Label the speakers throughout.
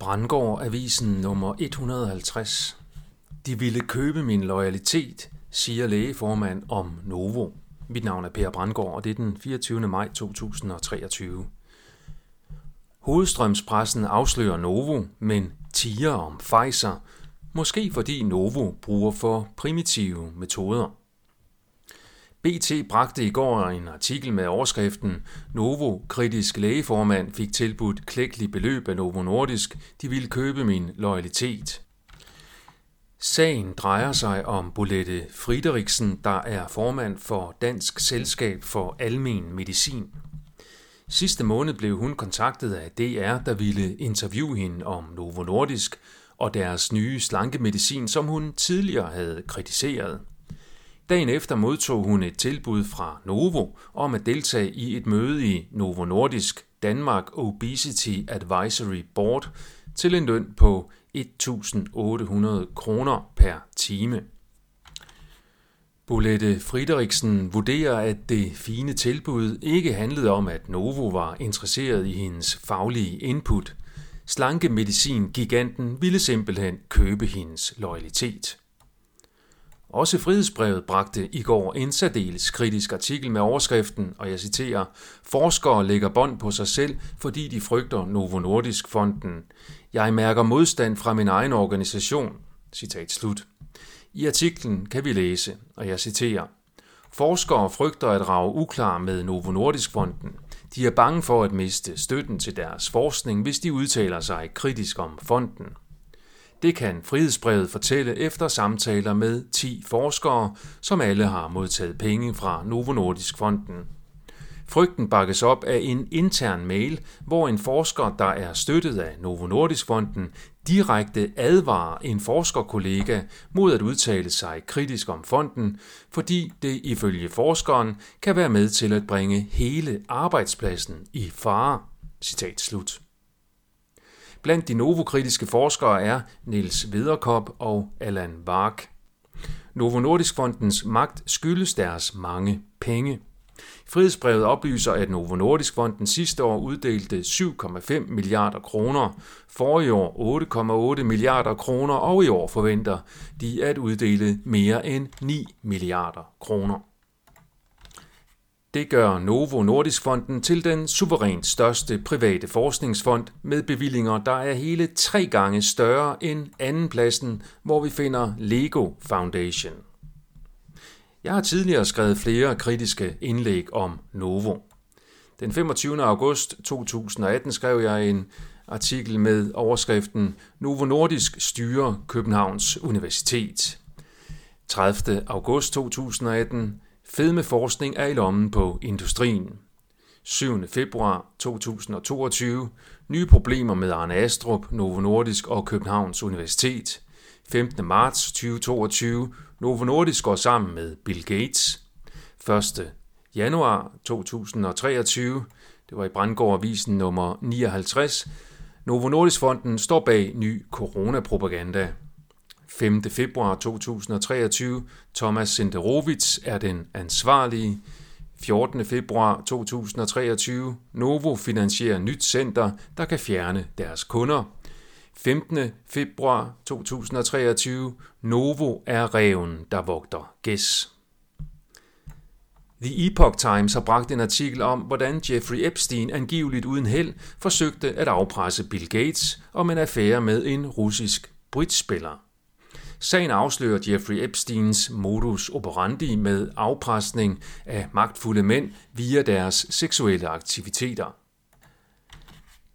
Speaker 1: Brandgård Avisen nummer 150. De ville købe min loyalitet, siger lægeformand om Novo. Mit navn er Per Brandgård, og det er den 24. maj 2023. Hovedstrømspressen afslører Novo, men tiger om Pfizer, måske fordi Novo bruger for primitive metoder. BT bragte i går en artikel med overskriften Novo, kritisk lægeformand, fik tilbudt klækkelig beløb af Novo Nordisk. De ville købe min loyalitet. Sagen drejer sig om Bolette Frideriksen, der er formand for Dansk Selskab for Almen Medicin. Sidste måned blev hun kontaktet af DR, der ville interviewe hende om Novo Nordisk og deres nye slankemedicin, som hun tidligere havde kritiseret. Dagen efter modtog hun et tilbud fra Novo om at deltage i et møde i Novo Nordisk Danmark Obesity Advisory Board til en løn på 1.800 kroner per time. Bolette Frideriksen vurderer, at det fine tilbud ikke handlede om, at Novo var interesseret i hendes faglige input. Slankemedicin-giganten ville simpelthen købe hendes loyalitet. Også Frihedsbrevet bragte i går en særdeles kritisk artikel med overskriften, og jeg citerer, Forskere lægger bånd på sig selv, fordi de frygter Novo Nordisk Fonden. Jeg mærker modstand fra min egen organisation. Citat slut. I artiklen kan vi læse, og jeg citerer, Forskere frygter at rage uklar med Novo Nordisk Fonden. De er bange for at miste støtten til deres forskning, hvis de udtaler sig kritisk om fonden. Det kan Frihedsbrevet fortælle efter samtaler med 10 forskere, som alle har modtaget penge fra Novo Nordisk Fonden. Frygten bakkes op af en intern mail, hvor en forsker, der er støttet af Novo Nordisk Fonden, direkte advarer en forskerkollega mod at udtale sig kritisk om fonden, fordi det ifølge forskeren kan være med til at bringe hele arbejdspladsen i fare. Citat slut. Blandt de novokritiske forskere er Niels Vederkop og Allan Vark. Novo Nordisk Fondens magt skyldes deres mange penge. Frihedsbrevet oplyser, at Novo Nordisk Fonden sidste år uddelte 7,5 milliarder kroner, forrige år 8,8 milliarder kroner, og i år forventer de at uddele mere end 9 milliarder kroner. Det gør Novo Nordisk Fonden til den suverænt største private forskningsfond med bevillinger, der er hele tre gange større end andenpladsen, hvor vi finder Lego Foundation. Jeg har tidligere skrevet flere kritiske indlæg om Novo. Den 25. august 2018 skrev jeg en artikel med overskriften Novo Nordisk styrer Københavns Universitet. 30. august 2018 Fedmeforskning er i lommen på industrien. 7. februar 2022. Nye problemer med Arne Astrup, Novo Nordisk og Københavns Universitet. 15. marts 2022. Novo Nordisk går sammen med Bill Gates. 1. januar 2023. Det var i Brandgård Avisen nummer 59. Novo Nordisk Fonden står bag ny coronapropaganda. 5. februar 2023. Thomas Senderovits er den ansvarlige. 14. februar 2023. Novo finansierer nyt center, der kan fjerne deres kunder. 15. februar 2023. Novo er reven, der vogter gæs. The Epoch Times har bragt en artikel om, hvordan Jeffrey Epstein angiveligt uden held forsøgte at afpresse Bill Gates om en affære med en russisk bridgespiller. Sagen afslører Jeffrey Epsteins modus operandi med afpresning af magtfulde mænd via deres seksuelle aktiviteter.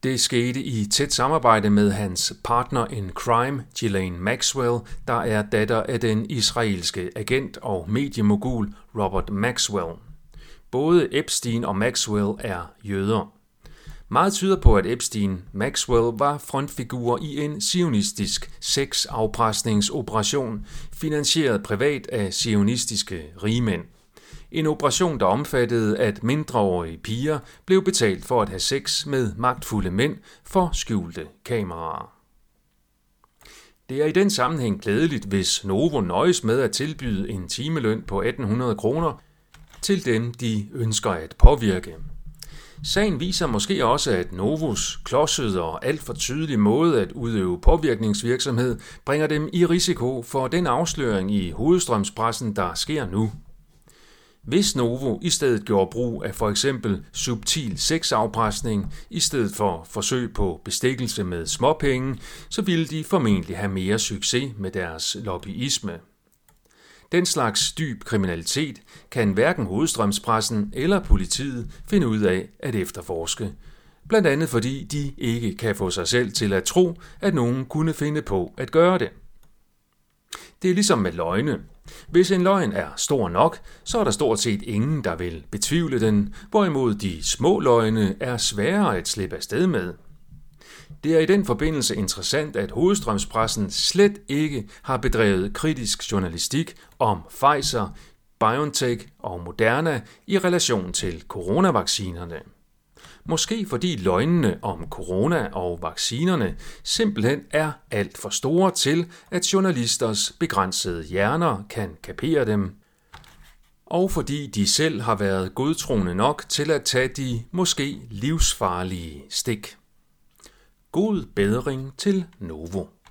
Speaker 1: Det skete i tæt samarbejde med hans partner in crime, Ghislaine Maxwell, der er datter af den israelske agent og mediemogul Robert Maxwell. Både Epstein og Maxwell er jøder. Meget tyder på, at Epstein Maxwell var frontfigur i en sionistisk sexafpresningsoperation, finansieret privat af sionistiske rigmænd. En operation, der omfattede, at mindreårige piger blev betalt for at have sex med magtfulde mænd for skjulte kameraer. Det er i den sammenhæng glædeligt, hvis Novo nøjes med at tilbyde en timeløn på 1800 kroner til dem, de ønsker at påvirke. Sagen viser måske også, at Novus klodsede og alt for tydelig måde at udøve påvirkningsvirksomhed bringer dem i risiko for den afsløring i hovedstrømspressen, der sker nu. Hvis Novo i stedet gjorde brug af for eksempel subtil sexafpresning i stedet for forsøg på bestikkelse med småpenge, så ville de formentlig have mere succes med deres lobbyisme. Den slags dyb kriminalitet kan hverken hovedstrømspressen eller politiet finde ud af at efterforske. Blandt andet fordi de ikke kan få sig selv til at tro, at nogen kunne finde på at gøre det. Det er ligesom med løgne. Hvis en løgn er stor nok, så er der stort set ingen, der vil betvivle den, hvorimod de små løgne er sværere at slippe afsted med. Det er i den forbindelse interessant, at hovedstrømspressen slet ikke har bedrevet kritisk journalistik om Pfizer, BioNTech og Moderna i relation til coronavaccinerne. Måske fordi løgnene om corona og vaccinerne simpelthen er alt for store til, at journalisters begrænsede hjerner kan kapere dem, og fordi de selv har været godtroende nok til at tage de måske livsfarlige stik. God bedring til Novo.